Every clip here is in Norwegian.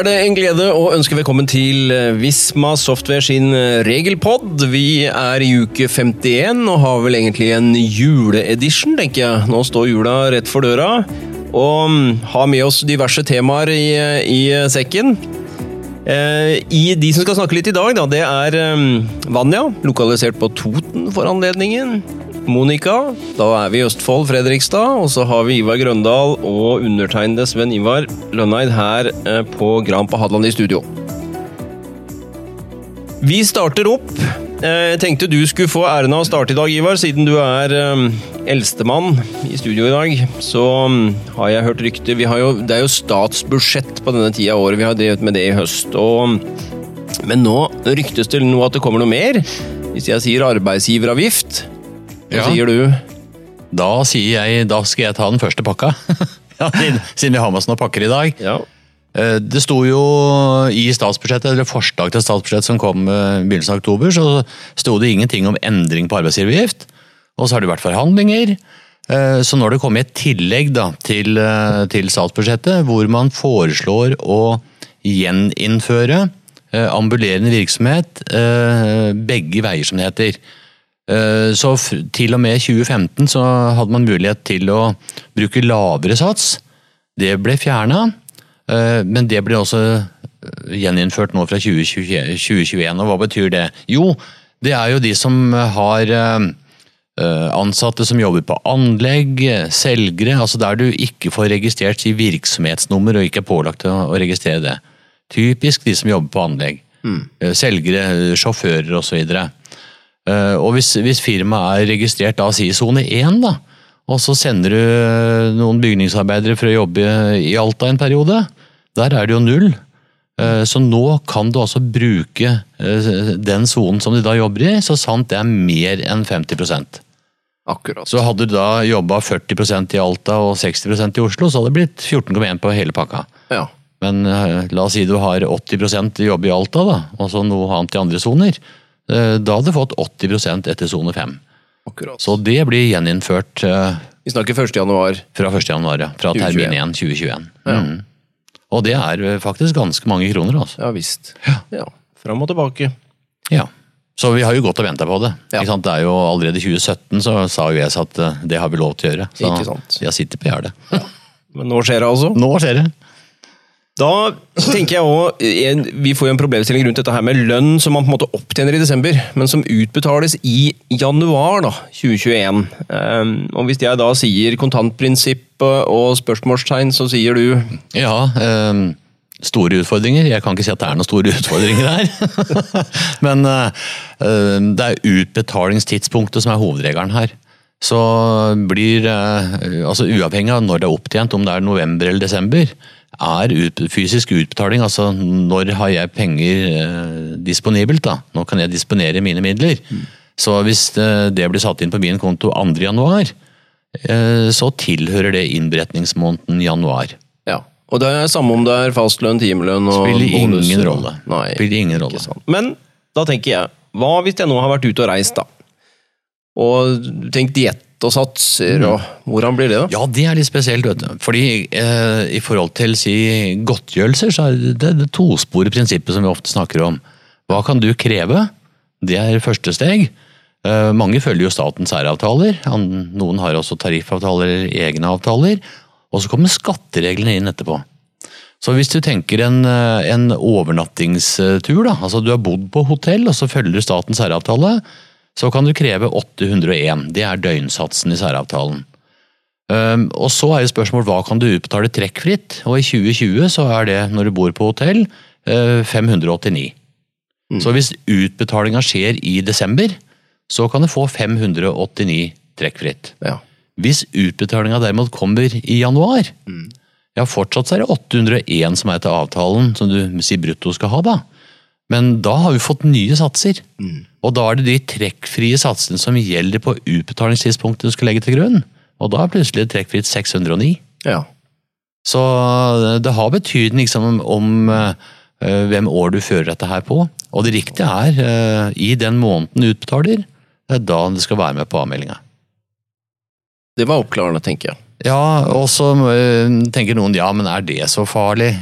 er det en glede å ønske velkommen til eh, Visma Software sin eh, regelpod. Vi er i uke 51 og har vel egentlig en juleedition, tenker jeg. Nå står jula rett for døra, og mm, har med oss diverse temaer i, i sekken. Eh, I de som skal snakke litt i dag, da, det er mm, Vanja, lokalisert på Toten for anledningen. Monica. Da er vi i Østfold, Fredrikstad. Og så har vi Ivar Grøndal og undertegnede Sven Ivar Lønneid her eh, på Gran på Hadeland i studio. Vi starter opp. Jeg tenkte du skulle få æren av å starte i dag, Ivar, siden du er um, eldstemann i studio i dag. Så um, har jeg hørt rykter Det er jo statsbudsjett på denne tida av året. Vi har drevet med det i høst. Og, men nå ryktes det nå at det kommer noe mer. Hvis jeg sier arbeidsgiveravgift, hva ja. sier du? Da sier jeg da skal jeg ta den første pakka. Siden vi har med oss noen pakker i dag. Ja. Eh, det sto jo i statsbudsjettet, eller forslag til statsbudsjett som kom eh, i begynnelsen av oktober, så sto det ingenting om endring på arbeidsgiveravgift. Og så har det vært forhandlinger. Så nå har det kommet et tillegg da, til, til, statsbudsjettet, hvor man foreslår å gjeninnføre ambulerende virksomhet begge veier, som det heter. Eh, så til og med 2015 så hadde man mulighet til å bruke lavere sats. Det ble fjerna, eh, men det ble også eh, gjeninnført nå fra 2021. Og hva betyr det? Jo, det er jo de som har ansatte som jobber på anlegg, selgere, altså der du ikke får registrert i virksomhetsnummer og ikke er pålagt å registrere det. Typisk de som jobber på anlegg. Mm. Selgere, sjåfører osv. Eh, og hvis, hvis firmaet er registrert da, si sone 1, da, og så sender du eh, noen bygningsarbeidere for å jobbe i Alta en periode, der er det jo null. Eh, så nå kan du altså bruke den sonen som de da jobber i, så sant det er mer enn 50% Akkurat. Så hadde du da jobba 40% i Alta og 60% i Oslo, så hadde det blitt 14,1 på hele pakka. Ja. Men la oss si du har 80% jobb i Alta, da, og så noe annet i andre soner. Eh, da hadde du fått 80% etter sone 5. Akkurat. Så det blir gjeninnført eh, Vi snakker 1. januar. Fra 1. januar, ja. Fra 2021. termin 1 2021. Ja. Mm. Og det er eh, faktisk ganske mange kroner. altså. Ja visst. Ja. ja. Fram og tilbake. Ja. Så vi har jo gått og venta på det. Ja. Det er jo Allerede i 2017 så sa jo ES at det har vi lov til å gjøre. Så Ikke sant. har sittet på gjerdet. Ja. Men nå skjer det altså? Nå skjer det. Da tenker jeg også, Vi får jo en problemstilling rundt dette her med lønn som man på en måte opptjener i desember, men som utbetales i januar da, 2021. Um, og Hvis jeg da sier kontantprinsippet og spørsmålstegn, så sier du Ja, um, store utfordringer. Jeg kan ikke si at det er noen store utfordringer her. men uh, det er utbetalingstidspunktet som er hovedregelen her. Så blir, uh, altså uavhengig av når det er opptjent, om det er november eller desember, er ut, fysisk utbetaling. Altså når har jeg penger eh, disponibelt? da? Nå kan jeg disponere mine midler. Mm. Så hvis det, eh, det, blir satt inn på min konto 2.1, eh, så tilhører det innberetningsmåneden januar. Ja, Og det er samme om det er fastlønn, timelønn og Spiller ingen rolle. Nei, Spiller ingen rolle. Men da tenker jeg, hva hvis jeg nå har vært ute og reist, da? Og tenk diett og satser, og hvordan blir det? da? Ja, Det er litt spesielt. vet du. Fordi eh, I forhold til si, godtgjørelser, så er det det tosporet prinsippet som vi ofte snakker om. Hva kan du kreve? Det er første steg. Eh, mange følger jo statens særavtaler. Noen har også tariffavtaler eller egne avtaler. Og så kommer skattereglene inn etterpå. Så hvis du tenker en, eh, en overnattingstur, da, altså du har bodd på hotell og så følger du statens særavtale, så kan du kreve 801. Det er døgnsatsen i særavtalen. Og Så er jo spørsmålet hva kan du utbetale trekkfritt, og i 2020 så er det, når du bor på hotell, 589. Uh, mm. Så hvis utbetalinga skjer i desember, så kan du få 589 trekkfritt. Ja. Hvis utbetalinga derimot kommer i januar, mm. ja fortsatt så er det 801 som er etter avtalen, som du sier brutto skal ha, da. Men da har vi fått nye satser. Mm. Og da er det de trekkfrie satsene som gjelder på utbetalingstidspunktet du skal legge til grunn. Og da er plutselig trekkfritt 609. Ja. Så det har betydning liksom, om uh, hvem år du fører dette her på. Og det riktige er, uh, i den måneden du utbetaler, det er da det skal være med på avmeldinga. Det var oppklarende, tenker jeg. Ja, og så uh, tenker noen ja, men er det så farlig?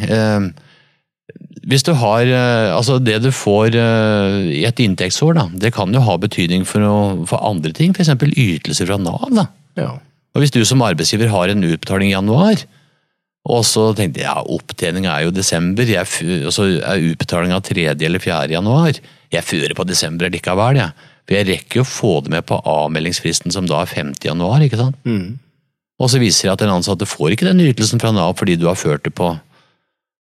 Hvis du har eh, Altså, det du får eh, i et inntektsår, da, det kan jo ha betydning for, noe, for andre ting. F.eks. ytelser fra Nav. da. Ja. Og Hvis du som arbeidsgiver har en utbetaling i januar, og så tenkte jeg ja, opptjeninga er jo desember, jeg, og så er utbetalinga 3. eller 4. januar. Jeg fører på desember likevel, jeg. For jeg rekker jo å få det med på avmeldingsfristen som da er 5. januar. ikke sant? Mm. Og så viser det at den ansatte får ikke den ytelsen fra Nav fordi du har ført det på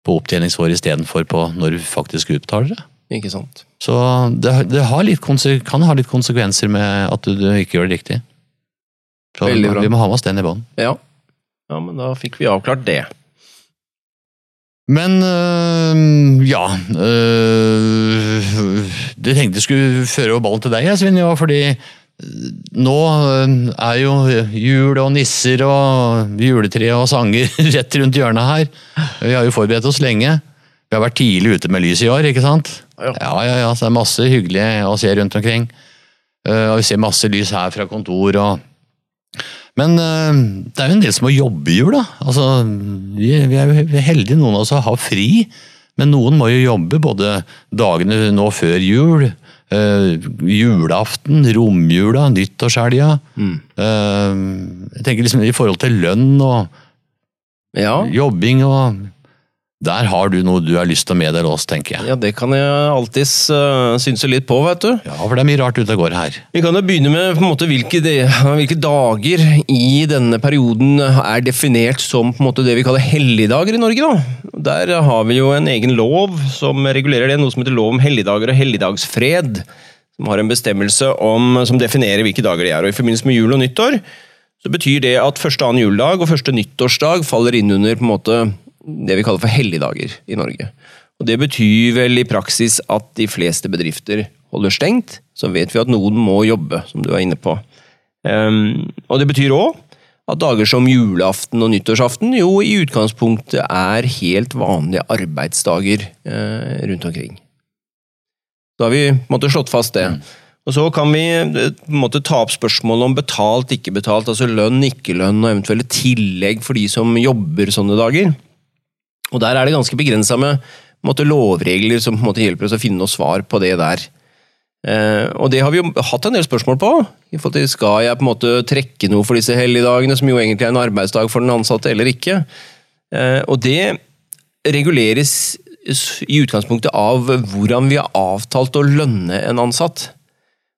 på opptjeningsår istedenfor på når du faktisk utbetaler det. Ikke sant. Så det, det kan ha litt konsekvenser med at du, du ikke gjør det riktig. Så Veldig bra. Vi må ha med oss den i bånn. Ja. ja, men da fikk vi avklart det. Men øh, ja øh, Du tenkte jeg skulle føre ballen til deg, Svinja, fordi nå øh, er jo jul og nisser og juletre og sanger rett rundt hjørnet her. Vi har jo forberedt oss lenge. Vi har vært tidlig ute med lys i år, ikke sant? Ja. ja, ja, så det er masse hyggelig å se rundt omkring. Uh, og vi ser masse lys her fra kontor og Men uh, det er jo en del som må jobbe i jula. Altså, vi, vi er jo heldige, noen av oss har fri. Men noen må jo jobbe både dagene nå før jul, Uh, julaften, romjula, nyttårshelga. Mm. Uh, jeg tenker liksom i forhold til lønn og ja. jobbing og Der har du noe du har lyst til å meddele oss, tenker jeg. Ja, det kan jeg alltids uh, synse litt på, vet du. Ja, for det er mye rart ute og går her. Vi kan jo begynne med på en måte hvilke, de, hvilke dager i denne perioden er definert som på en måte det vi kaller helligdager i Norge. da. Der har vi jo en egen lov som regulerer det, noe som heter lov om helligdager og helligdagsfred. Som har en bestemmelse om, som definerer hvilke dager de er. og I forbindelse med jul og nyttår så betyr det at første annen juledag og første nyttårsdag faller inn under på en måte det vi kaller for helligdager i Norge. Og Det betyr vel i praksis at de fleste bedrifter holder stengt. Så vet vi at noen må jobbe, som du er inne på. Um, og det betyr òg at dager som julaften og nyttårsaften jo i utgangspunktet er helt vanlige arbeidsdager uh, rundt omkring. Da har vi måtte, slått fast det. Og Så kan vi måtte, ta opp spørsmålet om betalt, ikke betalt, altså lønn, ikke lønn, og eventuelle tillegg for de som jobber sånne dager. Og Der er det ganske begrensa med måte, lovregler som på en måte, hjelper oss å finne noe svar på det der. Eh, og Det har vi jo hatt en del spørsmål på. i forhold til Skal jeg på en måte trekke noe for disse helligdagene, som jo egentlig er en arbeidsdag for den ansatte, eller ikke? Eh, og Det reguleres i utgangspunktet av hvordan vi har avtalt å lønne en ansatt.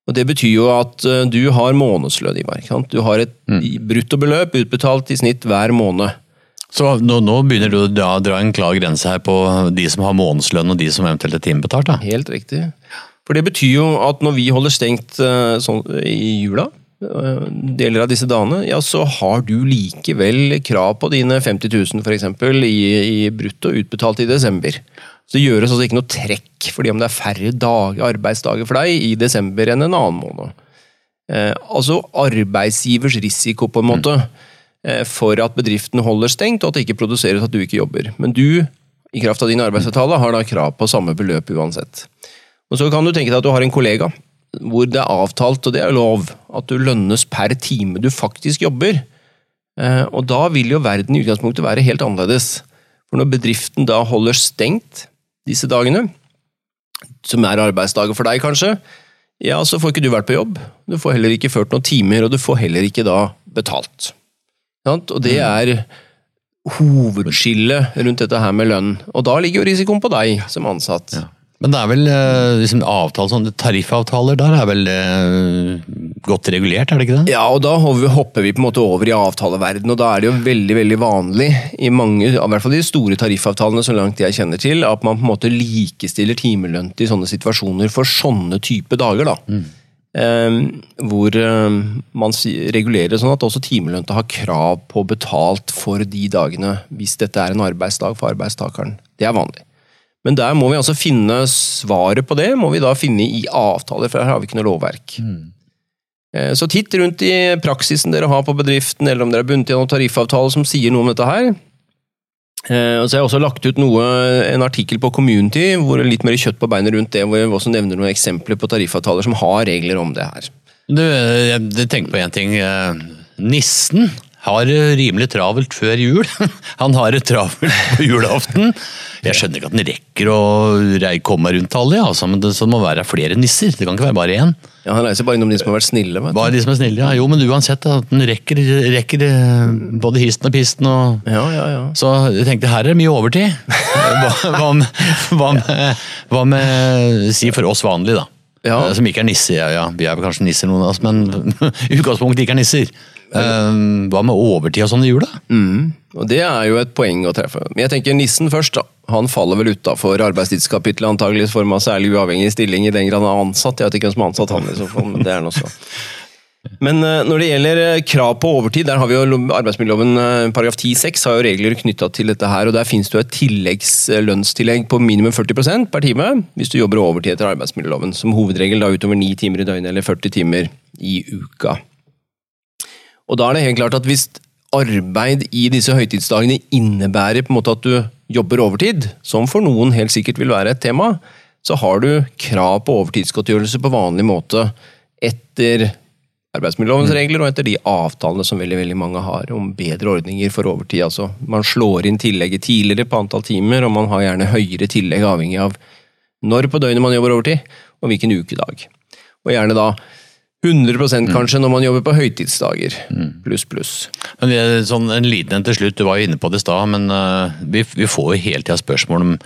Og Det betyr jo at eh, du har månedslønn, Ivar. Du har et mm. bruttobeløp utbetalt i snitt hver måned. Så nå, nå, begynner du å dra, en klar grense her på de som har månedslønn og de som eventuelt er timebetalt? da? Helt riktig. For det betyr jo at når vi holder stengt uh, sånn, i jula, uh, deler av disse dagene, ja, så har du likevel krav på dine 50 000 f.eks. I, i brutto utbetalt i desember. Så det gjøres altså ikke noe trekk fordi om det er færre dag, arbeidsdager for deg i desember enn en annen måned. Eh, altså arbeidsgivers risiko, på en måte. Mm Eh, for at bedriften holder stengt, og at det ikke produseres at du ikke jobber. Men du, i kraft av din arbeidsavtale, har da krav på samme beløp uansett. Og Så kan du tenke deg at du har en kollega hvor det er avtalt, og det er lov, at du lønnes per time du faktisk jobber. Eh, og da vil jo verden i utgangspunktet være helt annerledes. For når bedriften da holder stengt disse dagene, som er arbeidsdager for deg kanskje, ja, så får ikke du vært på jobb. Du får heller ikke ført noen timer, og du får heller ikke da betalt. Og det mm. er hovedskillet rundt dette her med lønn. Og da ligger jo risikoen på deg som ansatt. Ja. Men det er vel liksom avtale, sånne tariffavtaler der er vel eh, godt regulert, er det ikke det? Ja, og da hopper vi på en måte over i avtaleverden, og da er det jo veldig veldig vanlig i mange, i hvert fall de store tariffavtalene så langt jeg kjenner til, at man på en måte likestiller timelønn i sånne situasjoner for sånne type dager. da. Mm. Ehm, hvor ehm, man regulerer sånn at også timelønte har krav på betalt for de dagene, hvis dette er en arbeidsdag for arbeidstakeren. Det er vanlig. Men der må vi altså finne svaret på det må vi da finne i avtaler, for her har vi ikke noe lovverk. Mm. Så titt rundt i praksisen dere har på bedriften, eller om dere er bundet noen tariffavtale som sier noe om dette her. Eh, så jeg har også lagt ut noe, en artikkel på Community hvor litt mer kjøtt på beinet rundt det, hvor jeg også nevner noen eksempler på tariffavtaler som har regler om det her. Du, jeg tenker på én ting. Eh, nissen har rimelig travelt før jul. Han har det travelt på julaften. Jeg skjønner ikke at han rekker å komme rundt alle, ja, men det, må være flere nisser. Det kan ikke være bare én. Ja, Han reiser bare innom de som har vært snille. Vet du. Bare de som er snille, ja. Jo, men uansett, at den rekker, rekker eh, både histen og pisten. Og... Ja, ja, ja. Så jeg tenkte her er det mye overtid. Hva, hva, med, hva, med, hva med Si for oss vanlige, da. Ja. Som ikke er nisser. Ja, ja. Vi er vel kanskje nisser, noen av oss, men i utgangspunktet ikke er nisser. Um, hva med overtid og sånn i jula? Mm. Og Det er jo et poeng å treffe. Men jeg tenker nissen først. da. Han faller vel utafor arbeidstidskapitlet, antagelig i form av særlig uavhengig stilling i den grad han er ansatt. Jeg vet ikke hvem som har ansatt han i så fall, men det er han også. Men uh, når det gjelder uh, krav på overtid, der har vi jo arbeidsmiljøloven uh, paragraf 10-6 har jo regler knytta til dette her. og Der finnes det jo et tilleggslønnstillegg på minimum 40% per time hvis du jobber overtid etter arbeidsmiljøloven. Som hovedregel da utover 9 timer i døgnet eller 40 timer i uka. Og da er det helt klart at hvis arbeid i disse høytidsdagene innebærer på en måte at du jobber overtid, som for noen helt sikkert vil være et tema, så har du krav på overtidsgodtgjørelse på vanlig måte etter arbeidsmiljølovens mm. regler og etter de avtalene som veldig veldig mange har om bedre ordninger for overtid. Altså, man slår inn tillegget tidligere på antall timer, og man har gjerne høyere tillegg avhengig av når på døgnet man jobber overtid, og hvilken ukedag. Og gjerne da 100 mm. kanskje når man jobber på høytidsdager. Mm. Pluss, pluss. Sånn, En liten en til slutt, du var jo inne på det i stad, men uh, vi, vi, får jo hele tida spørsmål om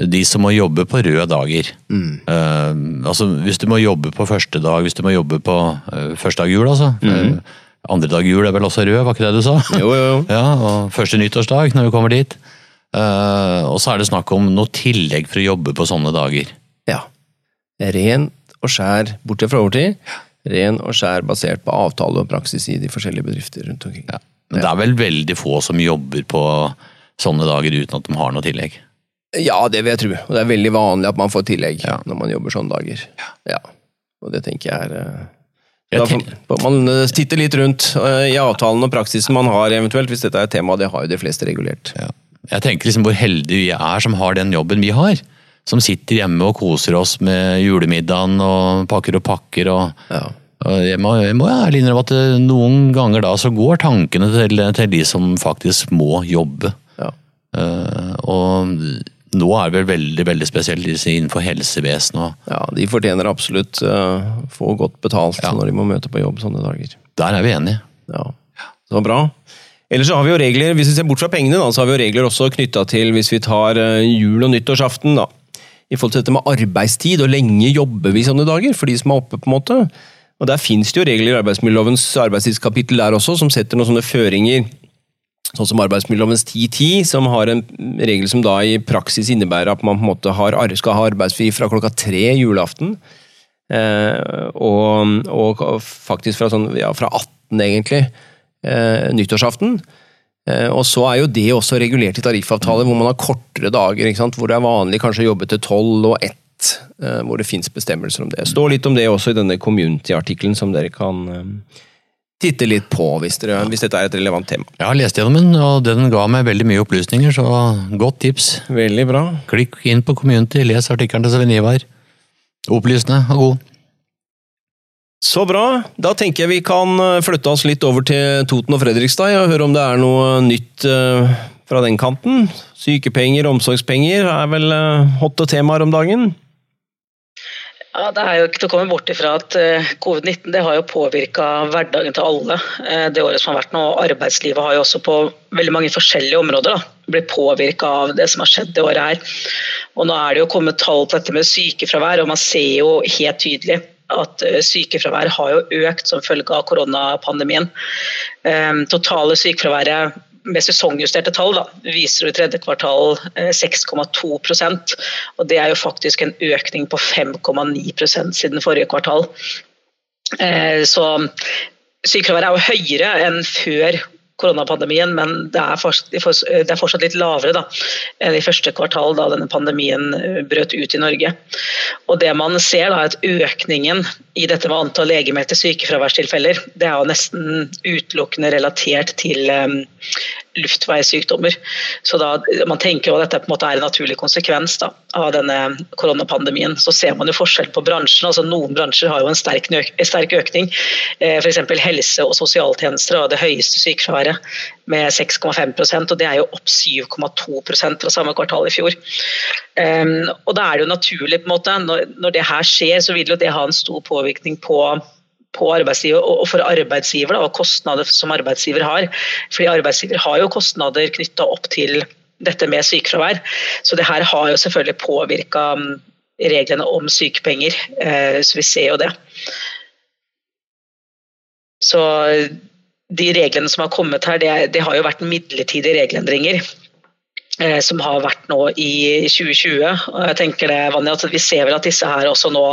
de som må jobbe på røde dager. Mm. Uh, altså Hvis du må jobbe på første dag, hvis du må jobbe på uh, første dag jul, altså. Mm. andre dag jul er vel også rød, var ikke det du sa? Jo, jo, jo. Ja, og Første nyttårsdag, når vi kommer dit. og så er det snakk om noe tillegg for å jobbe på sånne dager. Ja. Rent og skjær bortsett fra overtid. Ja ren og skjær basert på avtale og praksis i de forskjellige bedrifter rundt omkring. Ja. Men det er vel veldig få som jobber på sånne dager uten at de har noe tillegg? Ja, det vil jeg tro. Og det er veldig vanlig at man får tillegg ja. når man jobber sånne dager. Ja. Og det tenker jeg er eh, da får man titter titte litt rundt eh, i avtalen og praksisen man har, eventuelt, hvis dette er et tema. Det har jo de fleste regulert. Ja. Jeg tenker liksom hvor heldige vi er som har den jobben vi har som sitter hjemme og koser oss med julemiddagen og pakker og pakker. og, ja. jeg, må, jeg må ærlig innrømme at eh, noen ganger da så går tankene til, til de som faktisk må jobbe. Ja. Uh, og nå er det vel veldig veldig spesielt innenfor helsevesenet. Ja, de fortjener absolutt uh, få godt betalt ja. når de må møte på jobb sånne dager. Der er vi enige. Ja, Så bra. Ellers så har vi jo regler, Hvis vi ser bort fra pengene, da, så har vi jo regler også knytta til hvis vi tar jul- og nyttårsaften. da i forhold til dette med arbeidstid, og lenge jobber vi sånne dager for de som er oppe. på en måte. Og Der finnes det jo regler i arbeidsmiljølovens arbeidstidskapittel der også, som setter noen sånne føringer. Sånn som arbeidsmiljølovens 1010, som har en regel som da i praksis innebærer at man på en måte har, skal ha arbeidsfri fra klokka tre julaften. Eh, og, og, faktisk fra, sånn, ja, fra 18, egentlig, eh, nyttårsaften. Eh, og så er jo det også regulert i tariffavtaler hvor man har kortere dager, hvor det er vanlig kanskje å jobbe til tolv og ett, eh, hvor det fins bestemmelser om det. Det står litt om det også i denne community-artikkelen som dere kan eh, titte litt på hvis, dere, hvis, dette er et relevant tema. Jeg har lest gjennom den, og den ga meg veldig mye opplysninger, så godt tips. Veldig bra. Klikk inn på community, les artikkelen til Svein Ivar. Opplysende og god. Så bra. Da tenker jeg vi kan eh, flytte oss litt over til Toten og Fredrikstad og høre om det er noe nytt eh, fra den kanten. Sykepenger, omsorgspenger er vel eh, hotte temaer om dagen? Ja, Det er jo ikke til å komme bort ifra at covid-19 det har jo påvirka hverdagen til alle det året som har vært nå. Arbeidslivet har jo også på veldig mange forskjellige områder da, blitt påvirka av det som har skjedd det året her. Og Nå er det jo kommet tall på dette med sykefravær, og man ser jo helt tydelig at sykefraværet sykefravær har jo økt som følge av koronapandemien. Ehm, totale sykefraværet med sesongjusterte tall da, viser jo i tredje kvartal 6,2 eh, og Det er jo faktisk en økning på 5,9% siden forrige kvartal. Eh, så sykefraværet er jo høyere enn før koronapandemien, men det er, fortsatt, det er fortsatt litt lavere da, enn i første kvartal da denne pandemien eh, brøt ut i Norge. Og det man ser da, er at Økningen i dette med antall legemeldte sykefraværstilfeller det er jo nesten utelukkende relatert til um, luftveissykdommer. Så da, Man tenker at dette på en måte er en naturlig konsekvens da, av denne koronapandemien. Så ser man jo forskjell på bransjen. altså Noen bransjer har jo en sterk, sterk økning. Eh, F.eks. helse- og sosialtjenester har det høyeste sykefraværet med 6,5% og det er jo opp 7,2% fra samme kvartal i fjor. Um, og Da er det jo naturlig, på en måte, når, når det her skjer, så vil jo det ha en stor påvirkning på på arbeidsgiver og for arbeidsgiver da, og kostnader som arbeidsgiver har. Fordi arbeidsgiver har jo kostnader knytta opp til dette med sykefravær. Så det her har jo selvfølgelig påvirka um, reglene om sykepenger, eh, så vi ser jo det. Så de reglene som har kommet her, det, det har jo vært midlertidige regelendringer eh, som har vært nå i 2020. Og jeg tenker det, Vanja, at Vi ser vel at disse her også nå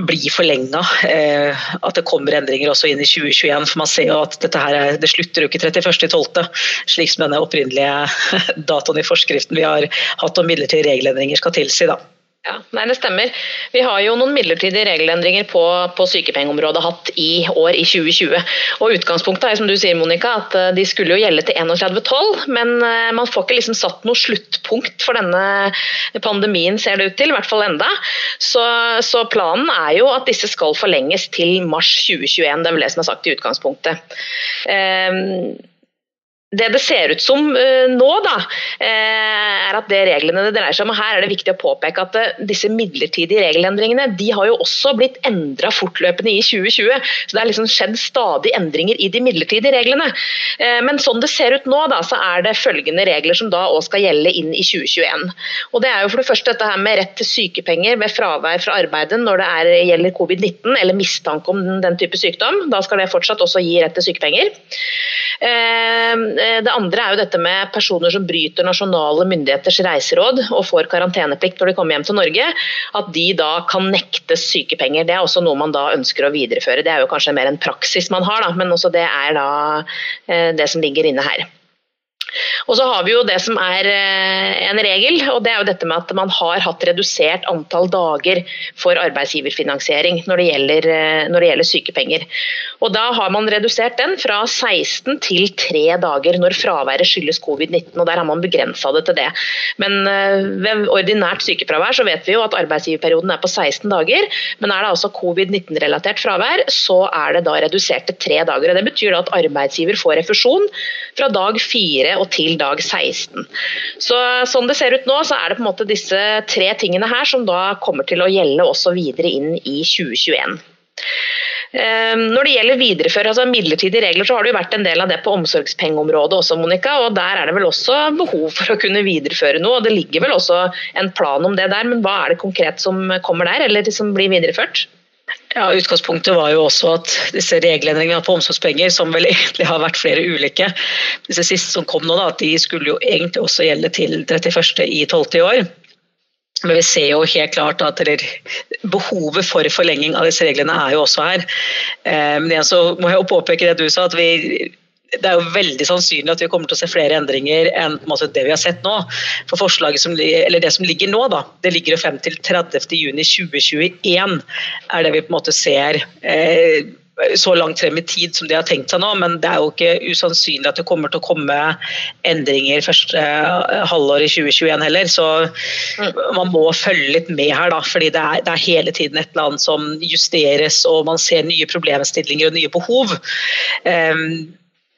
blir forlenga. Eh, at det kommer endringer også inn i 2021. For man ser jo at dette her, det slutter jo ikke 31.12., slik som denne opprinnelige datoen i forskriften vi har hatt om midlertidige regelendringer skal tilsi. da. Ja, nei, Det stemmer. Vi har jo noen midlertidige regelendringer på, på sykepengeområdet hatt i år, i 2020. Og Utgangspunktet er som du sier, Monica, at eh, de skulle jo gjelde til 31.12, men eh, man får ikke liksom satt noe sluttpunkt for denne pandemien, ser det ut til. I hvert fall enda. Så, så planen er jo at disse skal forlenges til mars 2021. Det er vel det som er sagt i utgangspunktet. Um, det det ser ut som uh, nå, da, uh, er at det reglene det dreier seg om Her er det viktig å påpeke at uh, disse midlertidige regelendringene de har jo også blitt endra fortløpende i 2020. Så det har liksom skjedd stadig endringer i de midlertidige reglene. men sånn det ser ut nå, da, så er det følgende regler som da òg skal gjelde inn i 2021. Og Det er jo for det første dette her med rett til sykepenger ved fravær fra arbeidet når det er, gjelder covid-19 eller mistanke om den, den type sykdom. Da skal det fortsatt også gi rett til sykepenger. Eh, det andre er jo dette med personer som bryter nasjonale myndigheters reiseråd og får karanteneplikt når de kommer hjem til Norge, at de da kan nektes sykepenger. Det er også noe man da ønsker å videreføre. Det er jo kanskje mer en praksis man har, da, men også det er da eh, det som ligger inne her. Og så har vi jo det som er eh, en regel, og det er jo dette med at man har hatt redusert antall dager for arbeidsgiverfinansiering når det gjelder, eh, når det gjelder sykepenger. Og da har man redusert den fra 16 til 3 dager når fraværet skyldes covid-19, og der har man begrensa det til det. Men eh, ved ordinært sykefravær så vet vi jo at arbeidsgiverperioden er på 16 dager, men er det altså covid-19-relatert fravær, så er det da redusert til 3 dager. og Det betyr da at arbeidsgiver får refusjon fra dag 4 og til dag 16. Så Sånn det ser ut nå, så er det på en måte disse tre tingene her som da kommer til å gjelde også videre inn i 2021. Ehm, når det gjelder videreføre altså midlertidige regler, så har det jo vært en del av det på omsorgspengeområdet også, Monica. og Der er det vel også behov for å kunne videreføre noe. og Det ligger vel også en plan om det der, men hva er det konkret som kommer der, eller som blir videreført? Ja, Utgangspunktet var jo også at disse regelendringene på omsorgspenger, som vel egentlig har vært flere ulike, disse siste som kom nå, da, at de skulle jo egentlig også gjelde til 31. i 12. i år. Men vi ser jo helt klart at behovet for forlenging av disse reglene er jo også her. Eh, men igjen så må jeg jo påpeke det du sa, at vi det er jo veldig sannsynlig at vi kommer til å se flere endringer enn måte, det vi har sett nå. For forslaget som, eller Det som ligger nå, da, det ligger jo frem til 30.6.2021, er det vi på en måte ser. Eh, så langt frem i tid som de har tenkt seg nå, men det er jo ikke usannsynlig at det kommer til å komme endringer første eh, halvår i 2021 heller. Så man må følge litt med her, da, fordi det er, det er hele tiden et eller annet som justeres, og man ser nye problemstillinger og nye behov. Um,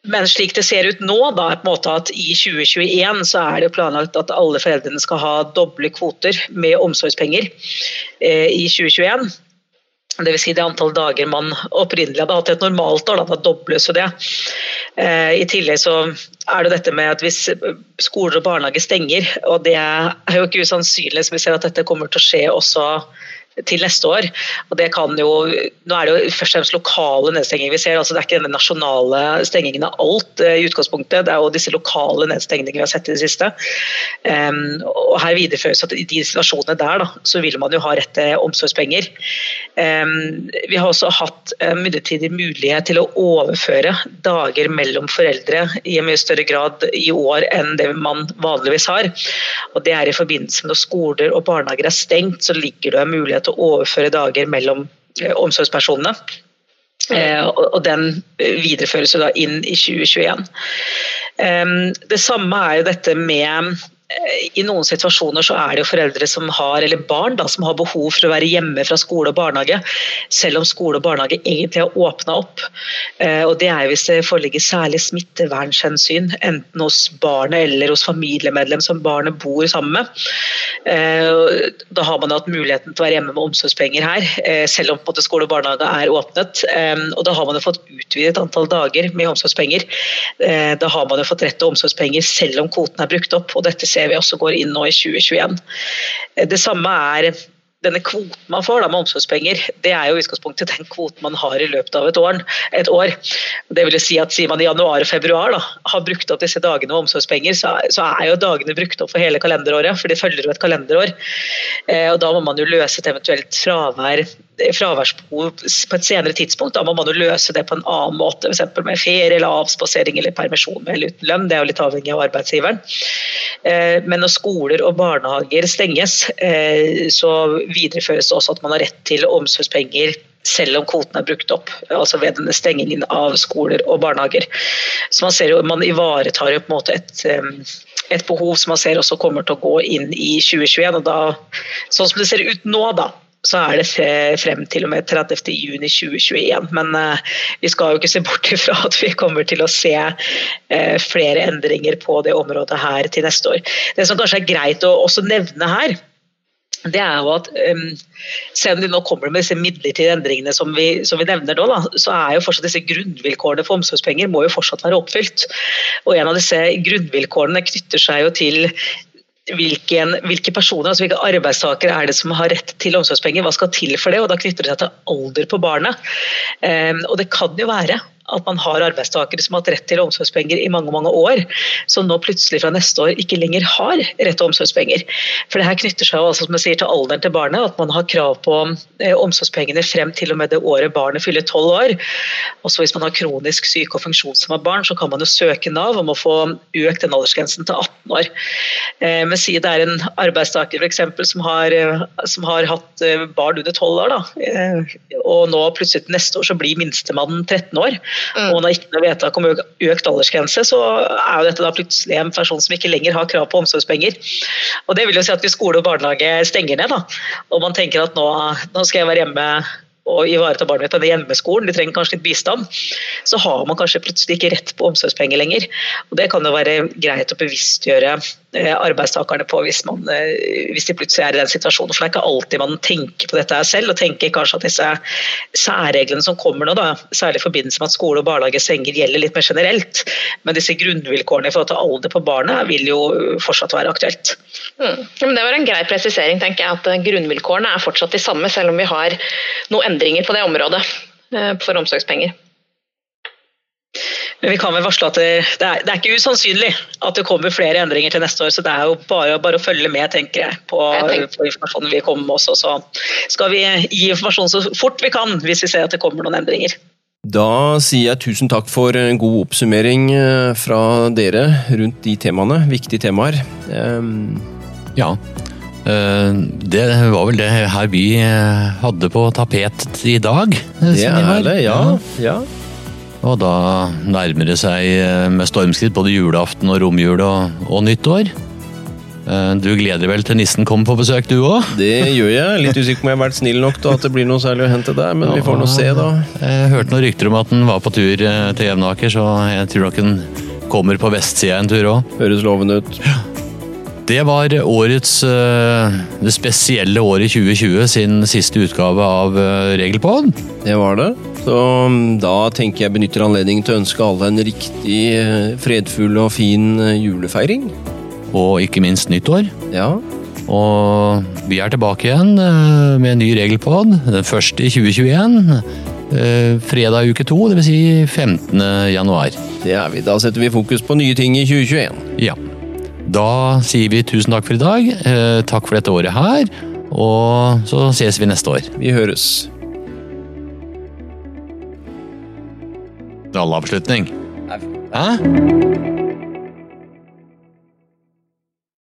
men slik det ser ut nå, da, på en måte at i 2021 så er det planlagt at alle foreldrene skal ha doble kvoter med omsorgspenger eh, i 2021. Dvs. Si det antall dager man opprinnelig hadde hatt et normalt år, da, dobles jo det. Eh, I tillegg så er det dette med at hvis skoler og barnehager stenger, og det er jo ikke usannsynlig, som vi ser at dette kommer til å skje også til neste år. Og det kan jo, nå er det jo først og fremst lokale nedstenginger vi ser. altså Det er ikke denne nasjonale stengingen av alt eh, i utgangspunktet. Det er jo disse lokale nedstengningene vi har sett i det siste. Um, og her videreføres at I de situasjonene der da, så vil man jo ha rett til omsorgspenger. Um, vi har også hatt midlertidig mulighet til å overføre dager mellom foreldre i en mye større grad i år enn det man vanligvis har. Og Det er i forbindelse med når skoler og barnehager er stengt, så ligger det en mulighet til å overføre dager mellom eh, omsorgspersonene. Eh, og den videreføres jo da inn i 2021. Det samme er jo dette med i noen situasjoner så er det jo foreldre som har, eller barn da, som har behov for å være hjemme fra skole og barnehage, selv om skole og barnehage egentlig har åpna opp. Eh, og Det er hvis det foreligger særlig smittevernhensyn, enten hos barnet eller hos familiemedlem som barnet bor sammen med. Eh, da har man hatt muligheten til å være hjemme med omsorgspenger her, eh, selv om måte skole og barnehage er åpnet. Og Da har man jo fått utvidet antall dager med omsorgspenger. Da har man jo fått rett til omsorgspenger selv om kvoten er brukt opp. og dette ser vi også går inn nå i 2021. Det samme er denne kvoten man får da, med omsorgspenger, det er jo i utgangspunktet den kvoten man har i løpet av et år. Et år. Det vil si at Sier man i januar og februar da, har brukt opp disse dagene med omsorgspenger, så, så, er jo dagene brukt opp for hele kalenderåret, for de følger jo et kalenderår. Eh, og Da må man jo løse et eventuelt fravær fraværsbehov på et senere tidspunkt. Da må man jo løse det på en annen måte, f.eks. med ferie eller avspasering eller permisjon med eller uten lønn. Det er jo litt avhengig av arbeidsgiveren. Eh, men når skoler og barnehager stenges, eh, så videreføres også at man har rett til omsorgspenger selv om kvoten er brukt opp, altså ved denne stengingen av skoler og barnehager. Så Man ser jo, man ivaretar jo på en måte et, et behov som man ser også kommer til å gå inn i 2021. og da, Sånn som det ser ut nå, da, så er det frem til og med 30.6.2021. Men uh, vi skal jo ikke se bort ifra at vi kommer til å se uh, flere endringer på det området her til neste år. Det som kanskje er greit å også nevne her, det er jo at um, Selv om de nå kommer med disse midlertidige endringene som vi, som vi nevner nå, da, så er jo fortsatt disse grunnvilkårene for omsorgspenger må jo fortsatt være oppfylt. Og En av disse grunnvilkårene knytter seg jo til hvilken, hvilke personer, altså hvilke arbeidstakere er det som har rett til omsorgspenger, hva skal til for det? og Da knytter det seg til alder på barnet. Um, og Det kan jo være at man har arbeidstakere som har hatt rett til omsorgspenger i mange mange år, som nå plutselig fra neste år ikke lenger har rett til omsorgspenger. For det her knytter seg altså, som jeg sier, til alderen til barnet, at man har krav på eh, omsorgspengene frem til og med det året barnet fyller tolv år. Også hvis man har kronisk syke og funksjonshemma barn, så kan man jo søke Nav om å få økt den aldersgrensen til 18 år. Eh, men si det er en arbeidstaker eksempel, som har, eh, som har hatt barn under tolv år, da, og nå plutselig neste år så blir minstemannen 13 år mm. og har ikke noe vedtak om økt aldersgrense, så er jo dette da plutselig en person som ikke lenger har krav på omsorgspenger. Og Det vil jo si at hvis skole og barnehage stenger ned, da, og man tenker at nå, nå skal jeg være hjemme og ivareta barnet mitt på hjemmeskolen, de trenger kanskje litt bistand, så har man kanskje plutselig ikke rett på omsorgspenger lenger. Og Det kan jo være greit å bevisstgjøre eh, arbeidstakerne på hvis, man, eh, hvis, de plutselig er i den situasjonen. For det er ikke alltid man tenker på dette selv, og tenker kanskje at disse særreglene som kommer nå, da, særlig i forbindelse med at skole og barnehage gjelder litt mer generelt. Men disse grunnvilkårene i forhold til alder på barnet vil jo fortsatt være aktuelt. Mm. Det var en grei presisering, tenker jeg, at grunnvilkårene er fortsatt de samme, selv om vi har noen endringer på det området eh, for omsorgspenger. Men vi kan vel varsle at det, det, er, det, er, ikke usannsynlig at det kommer flere endringer til neste år. Så det er jo bare, bare å følge med, tenker jeg, på, jeg på, informasjonen vi kommer med også. Så skal vi gi informasjon så fort vi kan hvis vi ser at det kommer noen endringer. Da sier jeg tusen takk for en god oppsummering eh, fra dere rundt de temaene. Viktige temaer. Um... Ja, det var vel det her vi eh, hadde på tapet i dag. Eh, det er det, ja. ja. Og da nærmer det seg med stormskritt både julaften og romjul og, og nyttår. Du gleder deg vel til nissen kommer på besøk, du òg? Det gjør jeg. Litt usikker på om jeg har vært snill nok til at det blir noe særlig å hente der, men vi får nå se, da. Jeg hørte noen rykter om at den var på tur til Jevnaker, så jeg tror nok den kommer på vestsida en tur òg. Høres lovende ut. Ja. Det var årets eh, Det spesielle året 2020 sin siste utgave av eh, Regelpod. Det var det. Så mm, da tenker jeg benytter anledningen til å ønske alle en riktig eh, fredfull og fin julefeiring. Og ikke minst nyttår. Ja. Og vi er tilbake igjen med en ny Regelpod. Den første i 2021. Fredag uke to, dvs. Si 15. januar. Det er vi. Da setter vi fokus på nye ting i 2021. Ja. Da sier vi tusen takk for i dag. Eh, takk for dette året her. Og så ses vi neste år. Vi høres. Ralleavslutning. Hæ?